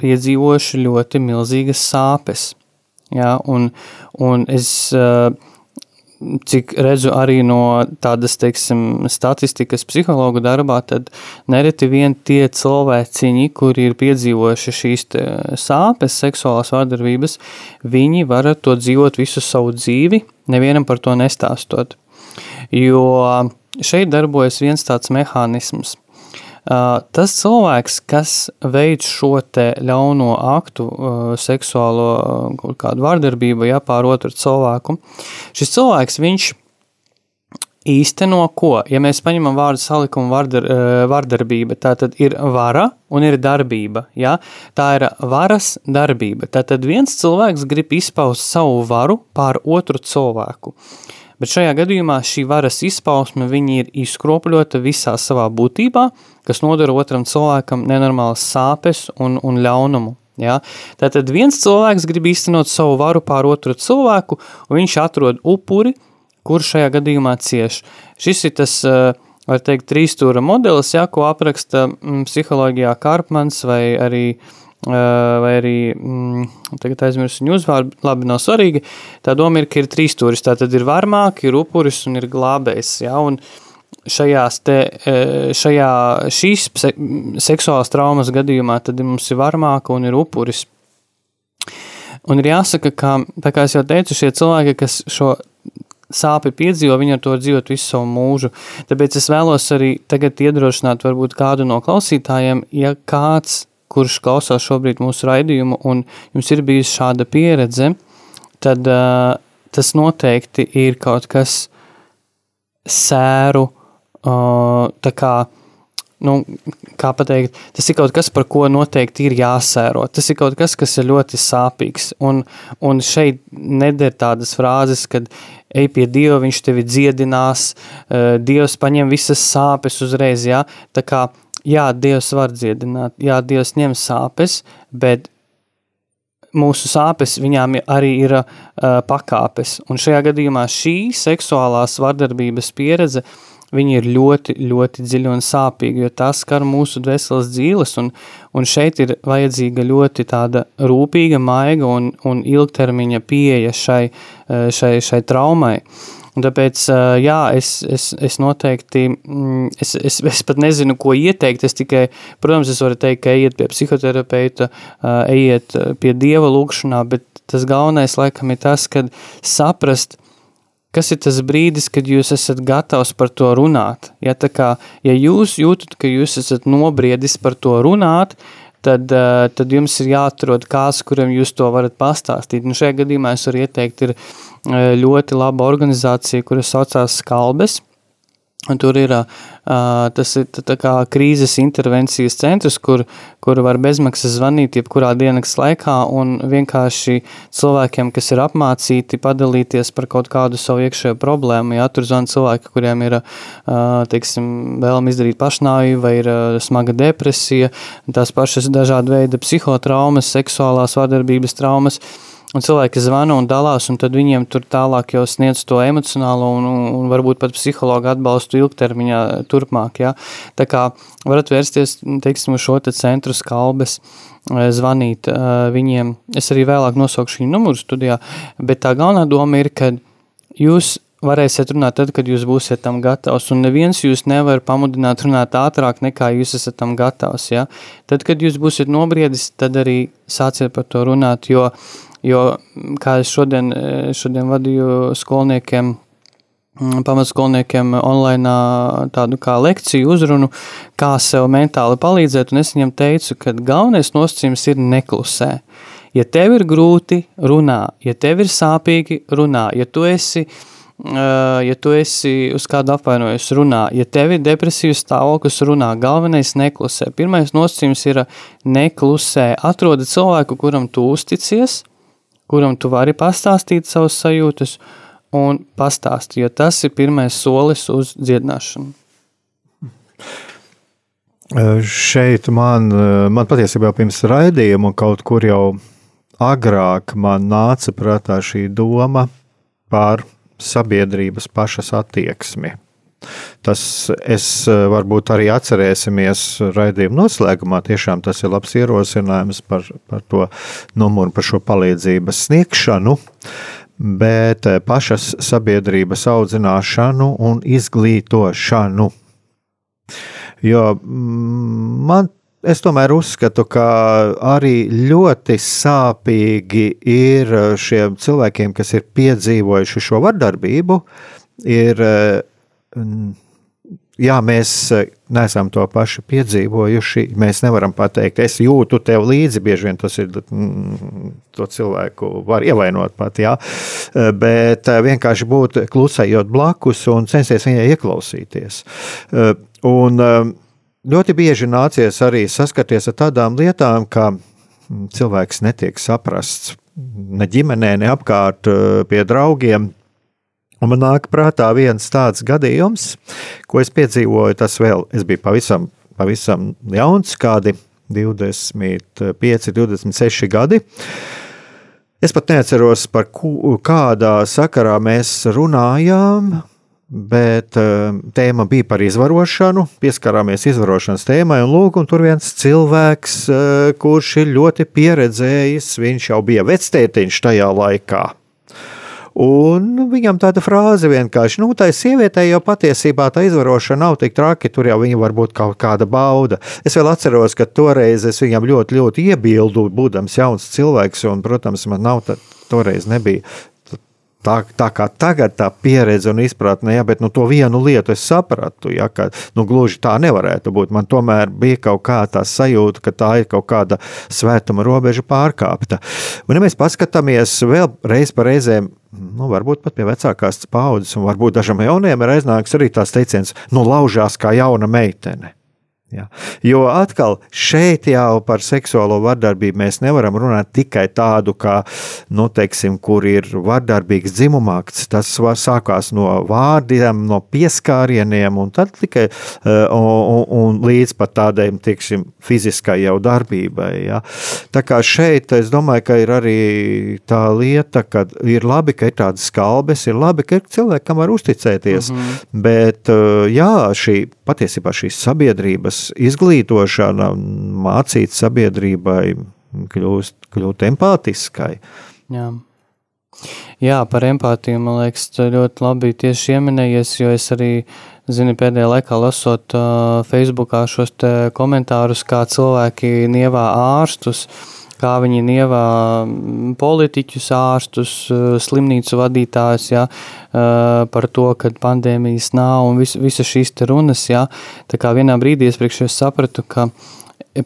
piedzīvojuši ļoti milzīgas sāpes. Ja, un, un es uh, cik redzu arī no tādas, teiksim, statistikas psihologu darbā, tad nereti vien tie cilvēciņi, kuri ir piedzīvojuši šīs sāpes, seksuālās vārdarbības, viņi var to dzīvot visu savu dzīvi, nevienam par to nestāstot. Jo šeit darbojas viens tāds mehānisms, Tas cilvēks, kas veids šo ļauno aktu, seksuālo kaut kādu vardarbību ja, pār otru cilvēku, šis cilvēks, viņš īsteno ko? Ja mēs paņemam vārdu salikumu vardar, vardarbība, tā tad ir vara un ir darbība. Ja? Tā ir varas darbība. Tātad viens cilvēks grib izpaust savu varu pār otru cilvēku. Bet šajā gadījumā šī varas izpausme ir izkropļota visā savā būtībā, kas nodara otram cilvēkam nenormālas sāpes un, un ļaunumu. Ja? Tātad viens cilvēks grib īstenot savu varu pār otru cilvēku, un viņš atrod upuri, kurš šajā gadījumā cieš. Šis ir tas, eh, var teikt, trīstūra modelis, ja, ko apraksta mm, psiholoģijā Karpmans vai arī eh, vai arī, mm, tagad aizmirsu viņu uzvārdu, labi, nav svarīgi, tā doma ir, ka ir trīs stūris, tā tad ir varmāk, ir upuris un ir glābējs, ja, un šajās te, e, šajā šīs seksuālās traumas gadījumā tad mums ir varmāka un ir upuris. Un ir jāsaka, ka, tā kā es jau teicu, šie cilvēki, kas šo sāpi piedzīvo, viņi ar to dzīvot visu savu mūžu. Tāpēc es vēlos arī tagad iedrošināt varbūt kādu no klausītājiem, ja kāds, kurš klausās šobrīd mūsu raidījumu un jums ir bijusi šāda pieredze, tad uh, tas noteikti ir kaut kas sēru, uh, tā kā, nu, kā pateikt, tas ir kaut kas, par ko noteikti ir jāsēro. Tas ir kaut kas, kas ir ļoti sāpīgs. Un, un šeit neder tādas frāzes, kad ej pie Dieva, viņš tevi dziedinās, Dievs paņem visas sāpes uzreiz, jā. Tā kā, jā, Dievs var dziedināt, jā, Dievs ņem sāpes, bet mūsu sāpes viņām arī ir uh, pakāpes. Un šajā gadījumā šī seksuālās vardarbības pieredze uh, viņi ir ļoti, ļoti dziļi un sāpīgi, jo tas skar mūsu dvēseles dzīves, un, un šeit ir vajadzīga ļoti tāda rūpīga, maiga un, un ilgtermiņa pieeja šai, eh, šai, šai traumai. Un tāpēc, jā, es, es, es noteikti, mm, es, es, es pat nezinu, ko ieteikt, es tikai, protams, es varu teikt, ka ejiet pie psihoterapeita, ejiet pie dieva lūkšanā, bet tas galvenais laikam ir tas, kad saprast, kas ir tas brīdis, kad jūs esat gatavs par to runāt. Ja, kā, ja jūs jūtat, ka jūs esat nobriedis par to runāt, tad, tad jums ir jāatrod kāds, kuram jūs to varat pastāstīt. Nu, šajā gadījumā es varu ieteikt, ir ļoti laba organizācija, kuras saucās Skalbes. Un tur ir uh, tas ir kā krīzes intervencijas centrs, kur, kur var bezmaksas zvanīt jebkurā dienas laikā un vienkārši cilvēkiem, kas ir apmācīti, padalīties par kaut kādu savu iekšējo problēmu. Jā, tur zvan cilvēki, kuriem ir, uh, teiksim, vēlam izdarīt pašnāju vai ir uh, smaga depresija, tās pašas dažāda veida psihotraumas, seksuālās vardarbības traumas. Uh, Un cilvēki zvana un dalās, un tad viņiem tur tālāk jau sniedz to emocionālo un, un, varbūt pat psihologu atbalstu ilgtermiņā turpmāk. Ja? Tā kā varat vērsties, teiksim, uz šo te centru skalbes, eh, zvanīt eh, viņiem. Es arī vēlāk nosaukšu viņu numuru studijā, bet tā galvenā doma ir, ka jūs varēsiet runāt tad, kad jūs būsiet tam gatavs, un neviens jūs nevar pamudināt runāt ātrāk, nekā jūs esat tam gatavs, ja? Tad, kad jūs būsiet nobriedis, tad arī sāciet par to runāt, jo Jo, kā es šodien, šodien vadīju skolniekiem, mm, pamatskolniekiem online tādu kā lekciju uzrunu, kā sev mentāli palīdzēt, un es viņam teicu, ka galvenais nosacījums ir neklusē. Ja tev ir grūti, runā, ja tev ir sāpīgi, runā, ja tu esi ja tu esi uz kādu apvainojies, runā. Ja tev ir depresīvs stāvoklis, runā. Galvenais neklusē. Pirmais nosacījums ir neklusē. Atrodi cilvēku, kuram tu uzticies, kuram tu vari pastāstīt savas sajūtas un pastāstīt, jo tas ir pirmais solis uz dziedināšanu. Šeit man, man patiesībā pirms raidījuma kaut kur jau agrāk man nāca prātā šī doma par sabiedrības pašas attieksmi. Tas es eh, varbūt arī atcerēsimies raidījuma noslēgumā. Tiešām tas ir labs ierosinājums par, par to numuru, par šo palīdzības sniegšanu, bet eh, pašas sabiedrības audzināšanu un izglītošanu. Jo mm, man Es tomēr uzskatu, ka arī ļoti sāpīgi ir šiem cilvēkiem, kas ir piedzīvojuši šo vardarbību, ir Jā, mēs eh, neesam to pašu piedzīvojuši. Mēs nevaram pateikt, es jūtu tev līdzi. Bieži vien tas ir mm, to cilvēku, var ievainot pat. Jā. Eh, bet eh, vienkārši būt klusējot blakus un censties viņai ieklausīties. Un ļoti bieži nācies arī saskarties ar tādām lietām, ka mm, cilvēks netiek saprasts ne ģimenē, ne apkārt pie draugiem Un man nāk prātā viens tāds gadījums, ko es piedzīvoju. Tas vēl es biju pavisam, pavisam jauns, kādi 25, 26 gadi. Es pat neatceros, par ku, kādā sakarā mēs runājām, bet uh, tēma bija par izvarošanu. Pieskarāmies izvarošanas tēmai, un, lūk, un tur viens cilvēks, uh, kurš ir ļoti pieredzējis, viņš jau bija vectētiņš tajā laikā. Un viņam tāda frāze vienkārši, nu, tā sievietē jau patiesībā tā izvarošana nav tik traki, tur jau viņa var būt kaut kāda bauda. Es vēl atceros, ka toreiz es viņam ļoti, ļoti iebildu, būdams jauns cilvēks, un, protams, man nav tā, toreiz nebija tā, tā kā tagad tā pieredze un izpratne, ja, bet nu, to vienu lietu es sapratu, ja, ka nu, gluži tā nevarētu būt. Man tomēr bija kaut kā tā sajūta, ka tā ir kaut kāda svētuma robeža pārkāpta. Un, ja mēs paskatāmies vēl reiz par reizēm, nu, varbūt pat pie vecākās paudzes, un varbūt dažam jauniem ir aiznāks arī tās teiciens, nu, laužās kā jauna meitene. Ja. Jo atkal šeit jau par seksuālo vardarbību mēs nevaram runāt tikai tādu, kā, nu, teiksim, kur ir vardarbīgs dzimumakts. Tas var sākās no vārdiem, no pieskārieniem, un tad tikai un, un līdz pat tādai, teiksim, fiziskai jau darbībai. Ja. Tā kā šeit es domāju, ka ir arī tā lieta, ka ir labi, ka ir tādas skalbes, ir labi, ka ir cilvēki, kam var uzticēties, mm -hmm. bet uh, jā, šī patiesībā šīs sabiedrības izglītošana, mācīt sabiedrībai kļūst, kļūt empātiskai. Jā. Jā, par empātiju man liekas, ļoti labi tieši pieminējies, jo es arī zinu, pēdējā laikā lasot uh, Facebookā šos komentārus, kā cilvēki nievā ārstus. Uh, kā viņi nievā politiķus, ārstus, slimnīcu vadītājus, ja, par to, ka pandēmijas nav un vis, visas šīs runas. Ja. Tā kā vienā brīdī es priekš es sapratu, ka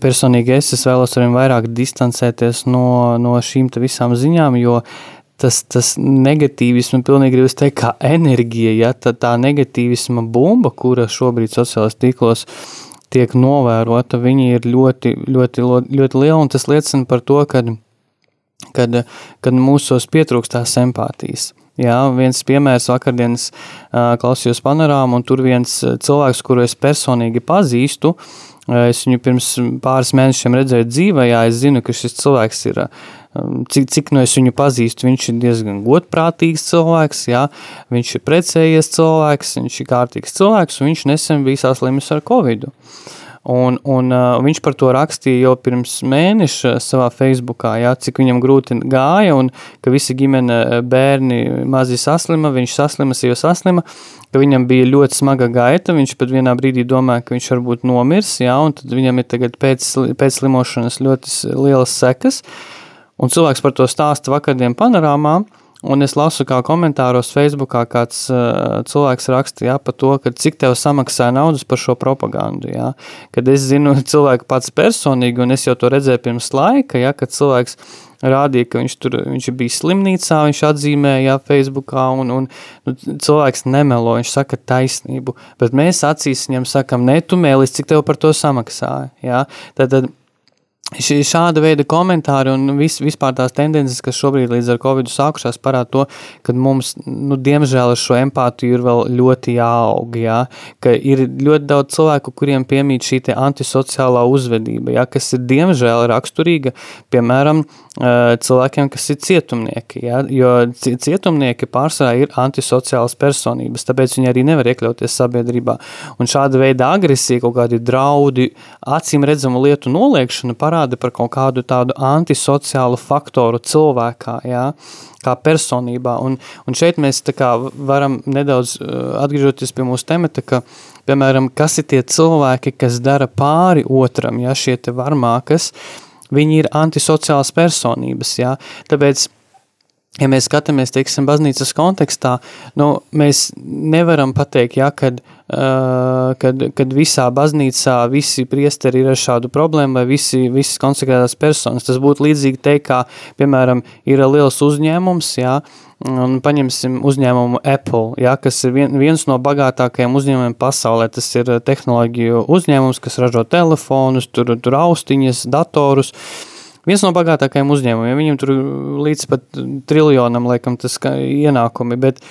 personīgi es, es vēlos arvien vairāk distancēties no, no šīm visām ziņām, jo tas, tas negatīvisms, pilnīgi gribu teikt, kā enerģija, ja tā, tā negatīvisma bumba, kura šobrīd sociālajos tīklos tiek novērota, viņi ir ļoti, ļoti, ļoti liela, un tas liecina par to, ka, kad, kad mūsos pietrūkst tās empātijas. Jā, viens piemērs vakardienas uh, klausījos panorāmu, un tur viens cilvēks, kuru es personīgi pazīstu, es viņu pirms pāris mēnešiem redzēju dzīvē, jā, es zinu, ka šis cilvēks ir cik, cik no es viņu pazīstu, viņš ir diezgan godprātīgs cilvēks, jā, viņš ir precējies cilvēks, viņš ir kārtīgs cilvēks, un viņš nesen bija saslimis ar covidu. Un, un uh, viņš par to rakstīja jau pirms mēneša savā Facebookā, jā, cik viņam grūti gāja, un ka visi ģimene bērni mazi saslima, viņš saslima, sieva saslima, ka viņam bija ļoti smaga gaita, viņš pat vienā brīdī domāja, ka viņš varbūt nomirs, jā, un tad viņam ir tagad pēc, pēc slimošanas ļoti lielas sekas. Uh, Un cilvēks par to stāsta vakardien panorāmā, un es lasu kā komentāros Facebookā kāds uh, cilvēks raksta, jā, par to, ka cik tev samaksāja naudas par šo propagandu, jā. Kad es zinu cilvēku pats personīgi, un es jau to redzēju pirms laika, jā, kad cilvēks rādīja, ka viņš tur viņš bija slimnīcā, viņš atzīmēja Facebookā, un, un nu, cilvēks nemelo, viņš saka taisnību, bet mēs acīs viņam sakam, ne, tu mēlis, cik tev par to samaksāja, jā. Tad, tad Šī, šāda veida komentāri un vis, vispār tās tendences, kas šobrīd līdz ar Covid sākušās, parāda to, ka mums, nu, diemžēl, ar šo empātiju ir vēl ļoti jāaug. Jā, ka ir ļoti daudz cilvēku, kuriem piemīt šī antisociālā uzvedība, jā, kas ir diemžēl raksturīga, piemēram, cilvēkiem, kas ir cietumnieki. Jā, jo cietumnieki pārsvarā ir antisociālas personības, tāpēc viņi arī nevar iekļauties sabiedrībā. Un šāda veida agresija, kaut kādi draudi, acīm redzamu lietu noliekšana parāda parāda par kaut kādu tādu antisociālu faktoru cilvēkā, jā, kā personībā. Un, un šeit mēs kā varam nedaudz uh, atgriežoties pie mūsu temata, ka, piemēram, kas ir tie cilvēki, kas dara pāri otram, ja šie te varmākas, viņi ir antisociālas personības, jā, tāpēc ja mēs skatāmies, teiksim, baznīcas kontekstā, nu, mēs nevaram pateikt, ja, kad, uh, kad, kad visā baznīcā visi priesteri ir ar šādu problēmu vai visi, visas konsekrētās personas. Tas būtu līdzīgi teikt, kā, piemēram, ir liels uzņēmums, ja, un paņemsim uzņēmumu Apple, ja, kas ir vien, viens no bagātākajiem uzņēmumiem pasaulē. Tas ir tehnoloģiju uzņēmums, kas ražo telefonus, tur, tur austiņas, datorus, uh, viens no bagātākajiem uzņēmumiem. Viņam tur līdz pat triljonam, laikam, tas ienākumi. Bet,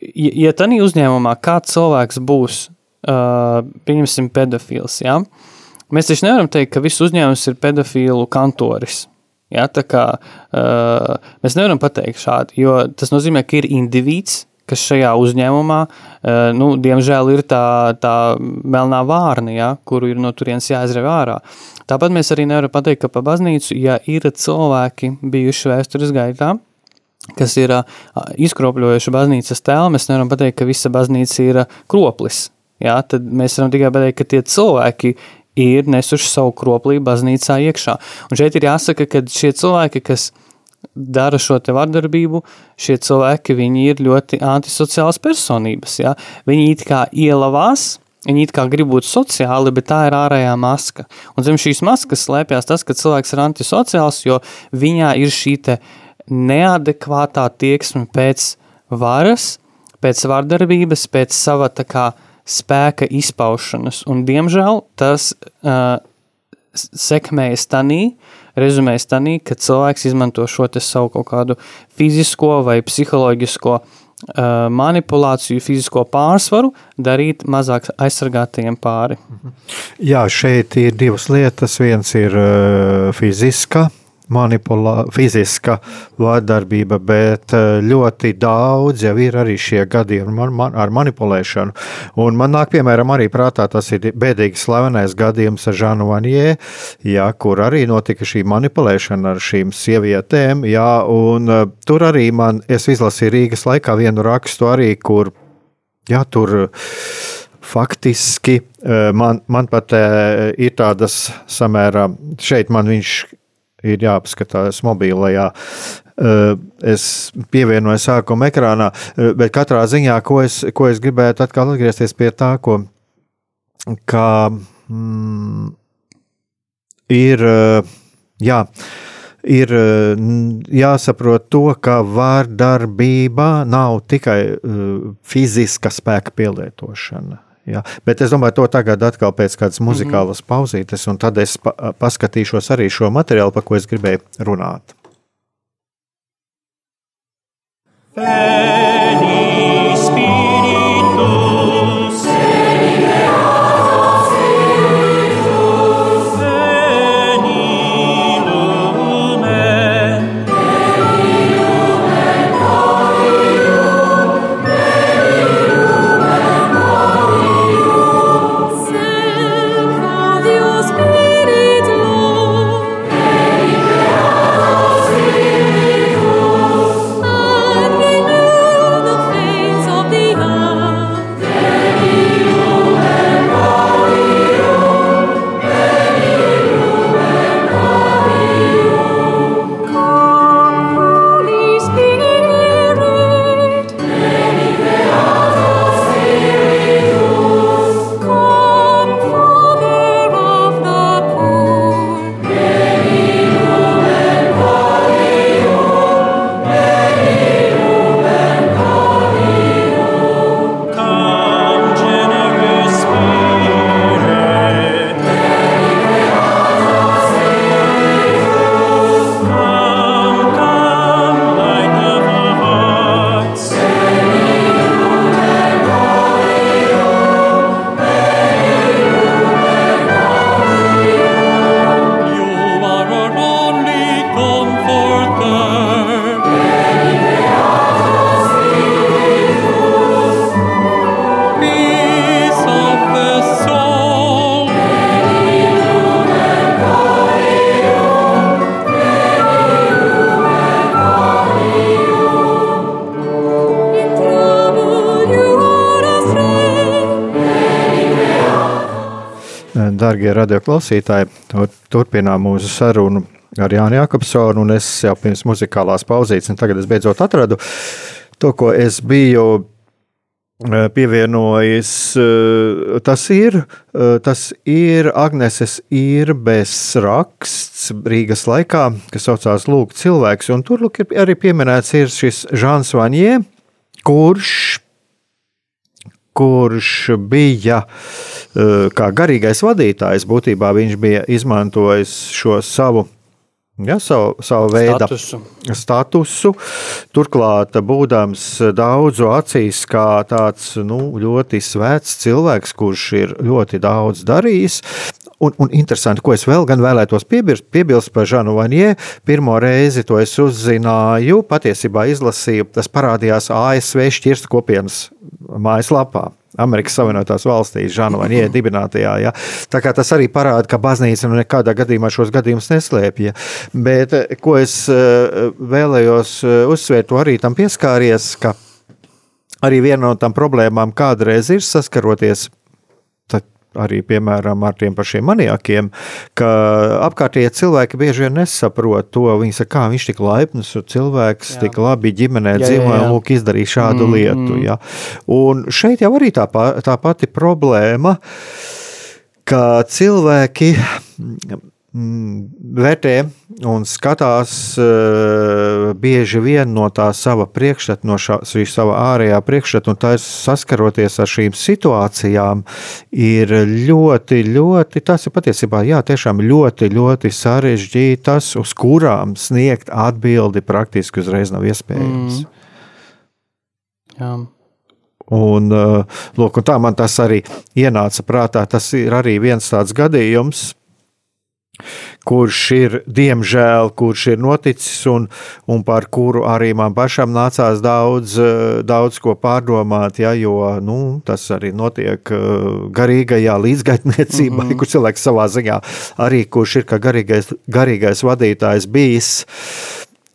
ja, ja tādā uzņēmumā kāds cilvēks būs, uh, pieņemsim, pedofils, ja? mēs taču nevaram teikt, ka viss uzņēmums ir pedofilu kantoris. Ja, tā kā uh, mēs nevaram pateikt šādi, jo tas nozīmē, ka ir indivīds, kas šajā uzņēmumā, nu, diemžēl, ir tā, tā melnā vārna, ja, kuru ir no turienes jāizrev ārā. Tāpat mēs arī nevaram pateikt, ka pa baznīcu, ja ir cilvēki bijuši vēstures gaitā, kas ir izkropļojuši baznīcas tēlu, mēs nevaram pateikt, ka visa baznīca ir kroplis. Jā, tad mēs varam tikai pateikt, ka tie cilvēki ir nesuši savu kroplī baznīcā iekšā. Un šeit ir jāsaka, ka šie cilvēki, kas dara šo te vardarbību, šie cilvēki, viņi ir ļoti antisociālas personības, jā. Viņi it kā ielavās, Viņi it kā grib būt sociāli, bet tā ir ārējā maska. Un zem šīs maskas slēpjas tas, ka cilvēks ir antisociāls, jo viņā ir šī neadekvātā tieksme pēc varas, pēc vardarbības, pēc sava kā, spēka izpaušanas. Un, diemžēl tas uh, sekmējas tanī, rezumējas tanī, ka cilvēks izmanto šo savu kaut kādu fizisko vai psiholoģisko uh, manipulāciju, fizisko pārsvaru darīt mazāk aizsargātajiem pāri. Jā, šeit ir divas lietas. Viens ir uh, fiziska manipulā, fiziska vārdarbība, bet eh, ļoti daudz jau ir arī šie gadījumi man, man, ar manipulēšanu. Un man nāk, piemēram, arī prātā tas ir bēdīgi slavenais gadījums ar Žanu Vanjē, jā, kur arī notika šī manipulēšana ar šīm sievietēm, jā, un uh, tur arī man, es izlasīju Rīgas laikā vienu rakstu arī, kur, jā, tur faktiski eh, man, man pat ir tādas samērā, šeit man viņš ir jāpaskatās mobilajā. Eh, es pievienoju sākuma ekrānā, eh, bet katrā ziņā, ko es, ko es gribētu atkal atgriezties pie tā, ko kā, mm, ir. Eh, jā, ir jāsaprot to, ka vārdarbība nav tikai fiziska spēka pielietošana. Ja, bet es domāju, to tagad atkal pēc kādas muzikālas pauzītes, un tad es pa paskatīšos arī šo materiālu, par ko es gribēju runāt. Veni Darbie radioklausītāji, turpinām mūsu sarunu ar Jānu Jakobsonu. Es jau pirms muzikālās pauzītes, un tagad es beidzot atradu to, ko es biju eh, pievienojis. Eh, tas ir, eh, tas ir Agneses Irbes raksts Rīgas laikā, kas saucās Lūk, cilvēks. Un tur lūk, arī pieminēts ir šis Žāns Vaņie, kurš kurš bija eh, kā garīgais vadītājs. Būtībā viņš bija izmantojis šo savu Ja, savu, savu veidu statusu. statusu. Turklāt, būdams daudzu acīs, kā tāds nu, ļoti svēts cilvēks, kurš ir ļoti daudz darījis. Un, un interesanti, ko es vēl vēlētos piebilst, piebilst par Žanu Vanjē. Pirmo reizi to es uzzināju, patiesībā izlasīju, tas parādījās ASV šķirstu kopienas mājaslapā. Amerikas Savienotās valstīs, Žana Vanjē dibinātajā. Ja. Tā kā tas arī parāda, ka baznīca nu nekādā gadījumā šos gadījumus neslēpja. Bet ko es eh, vēlējos eh, uzsvērt, to arī tam pieskāries, ka arī viena no tām problēmām kādreiz ir saskaroties arī piemēram ar tiem pašiem maniakiem, ka apkārtējie cilvēki bieži vien nesaprot to. Viņi saka, kā viņš tik laipns, cilvēks jā. tik labi ģimenē dzīvoja un lūk, izdarīja šādu mm, lietu. Ja. Un šeit jau arī tā, tā pati problēma, ka cilvēki vērtē un skatās uh, bieži vien no tā sava priekšstata, no šā, šī sava ārējā priekšstata, un tā saskaroties ar šīm situācijām, ir ļoti, ļoti, tas ir patiesībā, jā, tiešām ļoti, ļoti sarežģītas, uz kurām sniegt atbildi praktiski uzreiz nav iespējams. Mm. Jā. Un, uh, lūk, un tā man tas arī ienāca prātā. Tas ir arī viens tāds gadījums, kurš ir, diemžēl, kurš ir noticis un, un par kuru arī man pašam nācās daudz, daudz ko pārdomāt, ja, jo nu, tas arī notiek eh, garīgajā līdzgaitniecībā, mm -hmm. kur cilvēks savā ziņā arī, kurš ir kā garīgais, garīgais vadītājs bijis.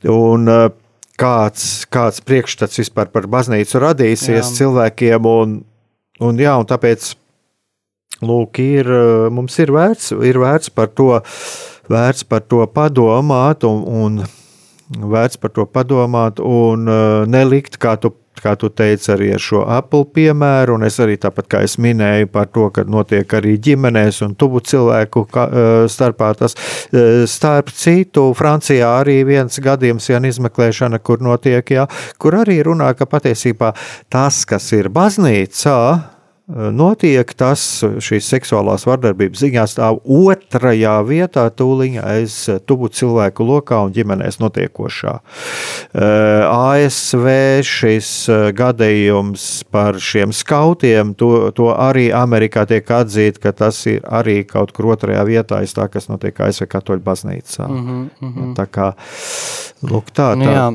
Un, eh, kāds, kāds priekšstats vispār par baznīcu radīsies jā. cilvēkiem, un, un, jā, un tāpēc lūk, ir, eh, mums ir vērts, ir vērts par to, vērts par to padomāt un, un vērts par to padomāt un eh, nelikt, kā tu, kā tu teici, arī ar šo Apple piemēru, un es arī tāpat kā es minēju par to, ka notiek arī ģimenēs un tuvu cilvēku starpā tas starp citu Francijā arī viens gadījums, ja izmeklēšana, kur notiek, jā, kur arī runā, ka patiesībā tas, kas ir baznīcā, notiek tas, šīs seksuālās vardarbības ziņā stāv otrajā vietā, tūlīt aiz tuvu cilvēku lokā un ģimenēs notiekošā. ASV šis gadījums par šiem skautiem, to, to arī Amerikā tiek atzīts, ka tas ir arī kaut kur otrajā vietā aiz tā, kas notiek ASV katoļu baznīcā. Mm -hmm, mm -hmm. Tā kā, lūk, tā, nu tā. Nu, jā.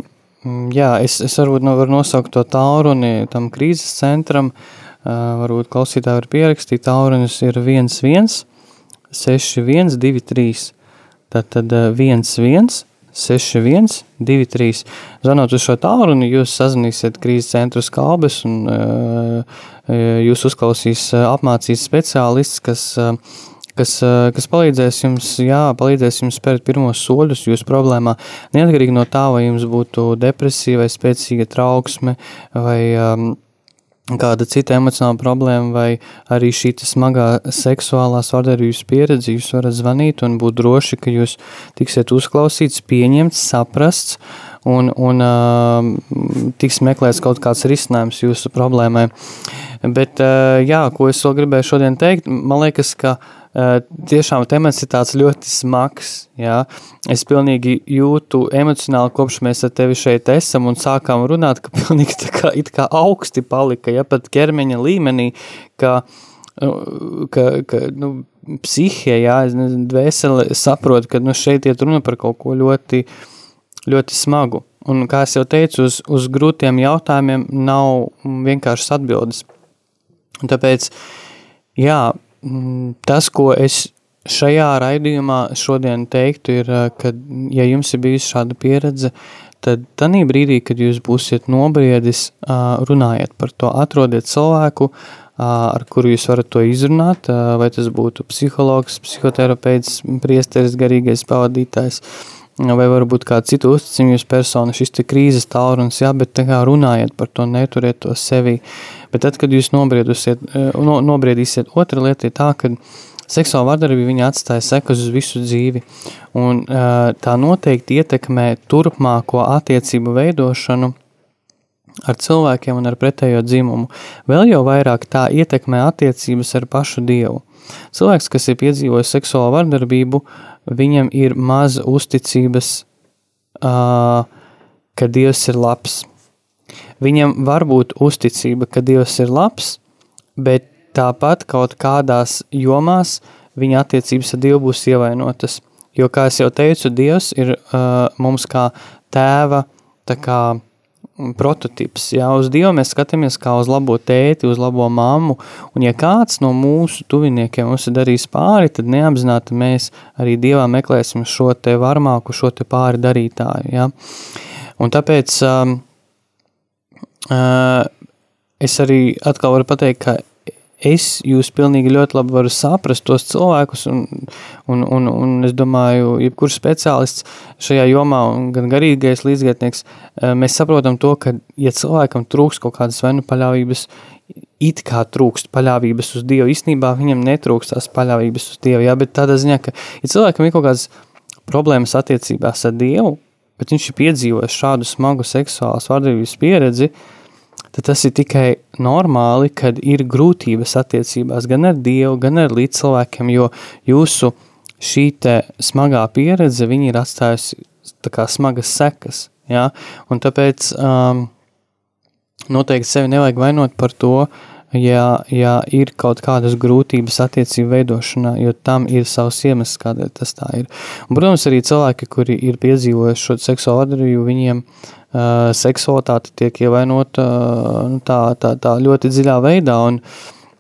Jā, es, es varbūt no, varu nosaukt to tālruni tam krīzes centram, uh, varbūt klausītāji var pierakstīt, tālrunis ir 11, 61, 23. Tātad 11, 61, 23. Zvanot uz šo tālruni, jūs sazināsiet krīzes centru skalbes un jūs uzklausīs apmācīs speciālists, kas kas, kas palīdzēs jums, jā, palīdzēs jums spērt pirmos soļus jūsu problēmā. Neatkarīgi no tā, vai jums būtu depresija, vai spēcīga trauksme, vai um, kāda cita emocionāla problēma vai arī šī smagā seksuālās vardarbības pieredze, jūs varat zvanīt un būt droši, ka jūs tiksiet uzklausīts, pieņemts, saprasts un, un tiks meklēts kaut kāds risinājums jūsu problēmai. Bet, jā, ko es vēl gribēju šodien teikt, man liekas, ka tiešām temats ir tāds ļoti smags. Jā. Es pilnīgi jūtu emocionāli, kopš mēs ar tevi šeit esam un sākām runāt, ka pilnīgi tā kā, kā augsti palika, ja pat ķermeņa līmenī, ka, nu, ka, ka nu, psihē, jā, dvēsele saprot, ka nu, šeit iet runa par kaut ko ļoti, ļoti smagu. Un, kā es jau teicu, uz, uz grūtiem jautājumiem nav vienkāršas atbildes. Un tāpēc, jā, tas, ko es šajā raidījumā šodien teiktu, ir, ka, ja jums ir bijusi šāda pieredze, tad tajā brīdī, kad jūs būsiet nobriedis, runājiet par to, atrodiet cilvēku, ar kuru jūs varat to izrunāt, vai tas būtu psihologs, psihoterapeits, priesteris, garīgais pavadītājs, vai varbūt kāda cita uzticamības persona, šis te krīzes tālrunis, jā, bet tā kā runājiet par to, neturiet to sevi. Bet tad, kad jūs nobriedīsiet, no, nobriedīsiet, otra lieta ir tā, ka seksuāla vardarbība viņa atstāja sekas uz visu dzīvi, un tā noteikti ietekmē turpmāko attiecību veidošanu ar cilvēkiem un ar pretējo dzimumu. Vēl jau vairāk tā ietekmē attiecības ar pašu Dievu. Cilvēks, kas ir piedzīvojis seksuālu vardarbību, viņam ir maz uzticības, uh, ka Dievs ir labs. Viņam var būt uzticība, ka Dievs ir labs, bet tāpat kaut kādās jomās viņa attiecības ar Dievu būs ievainotas. Jo, kā jau teicu, Dievs ir uh, mums kā tēva tā kā prototyps. Jā, uz Dievu mēs skatāmies kā uz labo tēti, uz labo mammu, un ja kāds no mūsu tuviniekiem mums ir darījis pāri, tad neapzināti mēs arī Dievā meklēsim šo te varmāku, šo te pāri darītāju. Jā. Un tāpēc um, uh, es arī atkal varu pateikt, ka es jūs pilnīgi ļoti labi varu saprast tos cilvēkus, un, un, un, un es domāju, jebkurš speciālists šajā jomā, gan garīgais līdzgaitnieks, eh, mēs saprotam to, ka, ja cilvēkam trūks kaut kādas vai nu paļāvības, it kā trūkst paļāvības uz Dievu, īstenībā viņam netrūkst tās paļāvības uz Dievu, jā, bet tādā ziņā, ka, ja cilvēkam ir kaut kādas problēmas attiecībās ar Dievu, bet viņš ir piedzīvojis šādu smagu seksuālās vardarbības pieredzi, uh, tad tas ir tikai normāli, kad ir grūtības attiecībās gan ar Dievu, gan ar līdzcilvēkiem, jo jūsu šī smagā pieredze ir atstājusi smagas sekas. Ja? Un tāpēc um, noteikti sevi nevajag vainot par to, ja, ja ir kaut kādas grūtības attiecību veidošanā, jo tam ir savs iemesls, kādēļ tas tā ir. Un, protams, arī cilvēki, kuri ir piedzīvojuši šo seksuālu vardarbību, viņiem uh, seksualitāte tiek ievainota uh, tā, tā, tā ļoti dziļā veidā, un,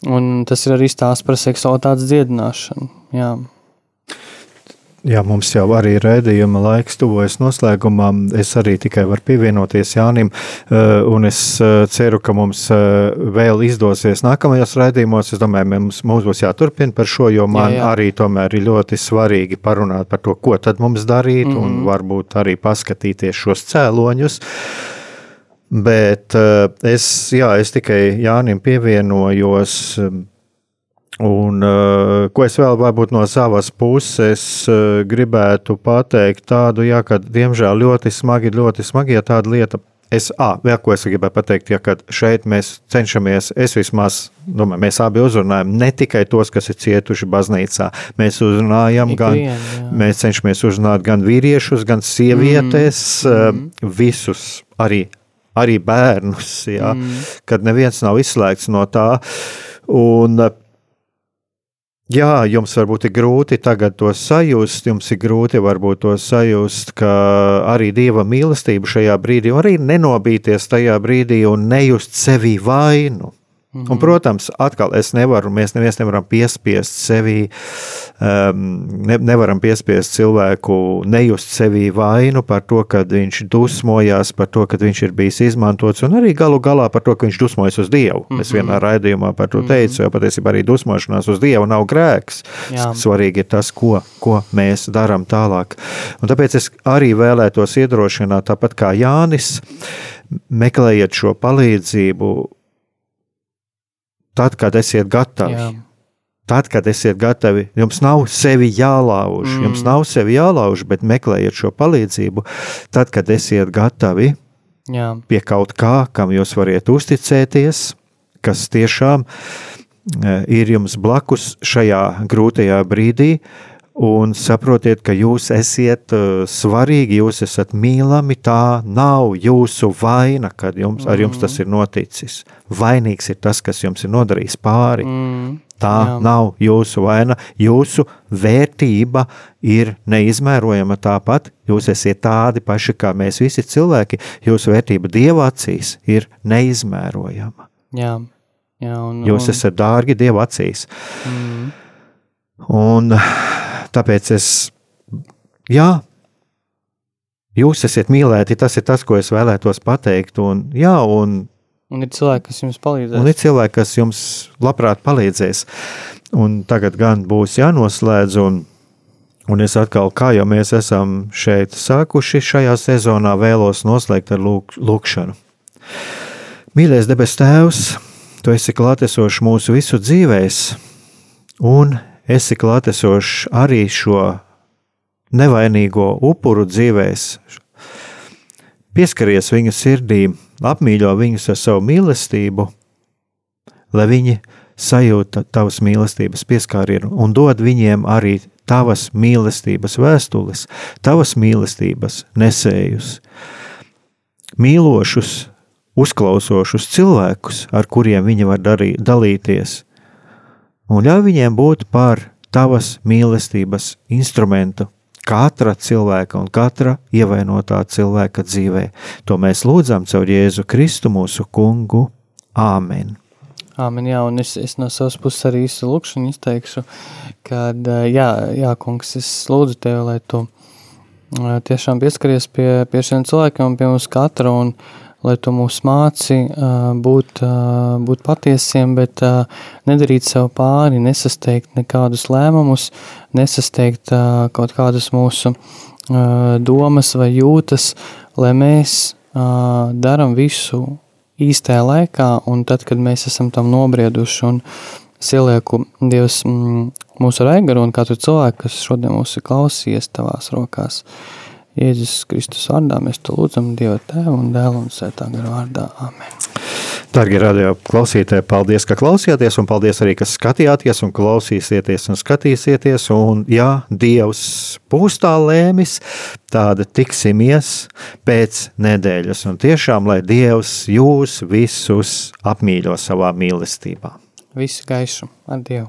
un tas ir arī stāsts par seksualitātes dziedināšanu. Jā. Jā, mums jau arī rēdījuma laiks tuvojas noslēgumam. Es arī tikai varu pievienoties Jānim, eh, un es eh, ceru, ka mums eh, vēl izdosies nākamajos rēdījumos. Es domāju, mums, mums būs jāturpina par šo, jo man jā, jā. arī tomēr ir ļoti svarīgi parunāt par to, ko tad mums darīt, mm -hmm. un varbūt arī paskatīties šos cēloņus. Bet es, jā, es tikai Jānim pievienojos. Un, uh, ko es vēl varbūt no savas puses uh, gribētu pateikt, tādu, jā, ka diemžēl ļoti smagi, ļoti smagi, ja tāda lieta Es, à, vēl ko es gribēju pateikt, ja šeit mēs cenšamies, es vismaz, domāju, mēs abi uzrunājam ne tikai tos, kas ir cietuši baznīcā. Mēs uzrunājam, gan, vien, mēs cenšamies uzrunāt gan vīriešus, gan sievietes, mm. visus, arī, arī bērnus, jā, mm. kad neviens nav izslēgts no tā. Un, Jā, jums varbūt ir grūti tagad to sajust, jums ir grūti varbūt to sajust, ka arī Dieva mīlestība šajā brīdī, arī nenobīties tajā brīdī un nejust sevi vainu. Mm -hmm. Un, protams, atkal es nevaru, mēs neviens nevaram piespiest sevi, um, ne, nevaram piespiest cilvēku nejust sevi vainu par to, ka viņš dusmojās, par to, ka viņš ir bijis izmantots, un arī galu galā par to, ka viņš dusmojas uz Dievu. Mm -hmm. Es vienā raidījumā par to teicu, mm -hmm. jo patiesībā arī dusmošanās uz Dievu nav grēks. Jā. Svarīgi ir tas, ko, ko mēs darām tālāk. Un tāpēc es arī vēlētos iedrošināt, tāpat kā Jānis, meklējiet šo palīdzību tad, kad esiet gatavi. Jā. Tad, kad esiet gatavi, jums nav sevi jālauž, mm. jums nav sevi jālauž, bet meklējiet šo palīdzību. Tad, kad esiet gatavi Jā. pie kaut kā, kam jūs varat uzticēties, kas tiešām e, ir jums blakus šajā grūtajā brīdī, un saprotiet, ka jūs esat uh, svarīgi, jūs esat mīlami. Tā nav jūsu vaina, kad jums, mm. ar jums tas mm. ir noticis. Vainīgs ir tas, kas jums ir nodarījis pāri. Mm. Tā Jā. nav jūsu vaina. Jūsu vērtība ir neizmērojama tāpat. Jūs esat tādi paši kā mēs visi cilvēki. Jūsu vērtība Dieva acīs ir neizmērojama. Jā. Jā, un, Jūs un... esat dārgi Dieva acīs. Mm. Un Tāpēc es, jā, jūs esat mīlēti, tas ir tas, ko es vēlētos pateikt. Un, jā, un, un ir cilvēki, kas jums palīdzēs. Un ir cilvēki, kas jums labprāt palīdzēs. Un tagad gan būs jānoslēdz, un, un es atkal, kā jau mēs esam šeit sākuši šajā sezonā, vēlos noslēgt ar lūk, lūkšanu. Mīļais debes Tēvs, Tu esi klātesošs mūsu visu dzīvēs, un esi klātesošs arī šo nevainīgo upuru dzīvēs. Pieskaries viņu sirdīm, apmīļo viņus ar savu mīlestību, lai viņi sajūta tavas mīlestības pieskārienu un dod viņiem arī tavas mīlestības vēstules, tavas mīlestības nesējus, mīlošus, uzklausošus cilvēkus, ar kuriem viņi var darī, dalīties, un ļauj viņiem būt par tavas mīlestības instrumentu katra cilvēka un katra ievainotā cilvēka dzīvē. To mēs lūdzam caur Jēzu Kristu, mūsu kungu. Āmen! Āmen, jā, un es, es no savas puses arī īstu lūkšanu izteikšu, kad, jā, jā, kungs, es lūdzu tevi, lai tu tiešām pieskaries pie, pie šiem cilvēkiem un pie mums katra, un, uh, lai tu mūs māci būt, būt patiesiem, bet nedarīt sev pāri, nesasteigt nekādus lēmumus, nesasteigt kaut kādas mūsu domas vai jūtas, lai mēs daram visu īstajā laikā, un tad, kad mēs esam tam nobrieduši un ielieku Dievs mūsu raigaru un katru cilvēku, kas šodien mūs ir klausījies tavās rokās. Uh, Jēzus Kristus vārdā mēs to lūdzam Dieva Tēva un Dēla un Svētā gara vārdā. Amen. Darbie radio klausītāji, paldies, ka klausījāties, un paldies arī, ka skatījāties, un klausīsieties, un skatīsieties. Un, jā, Dievs būs tā lēmis, tāda tiksimies pēc nedēļas. Un tiešām, lai Dievs jūs visus apmīļo savā mīlestībā. Visu gaišu ar Dievu!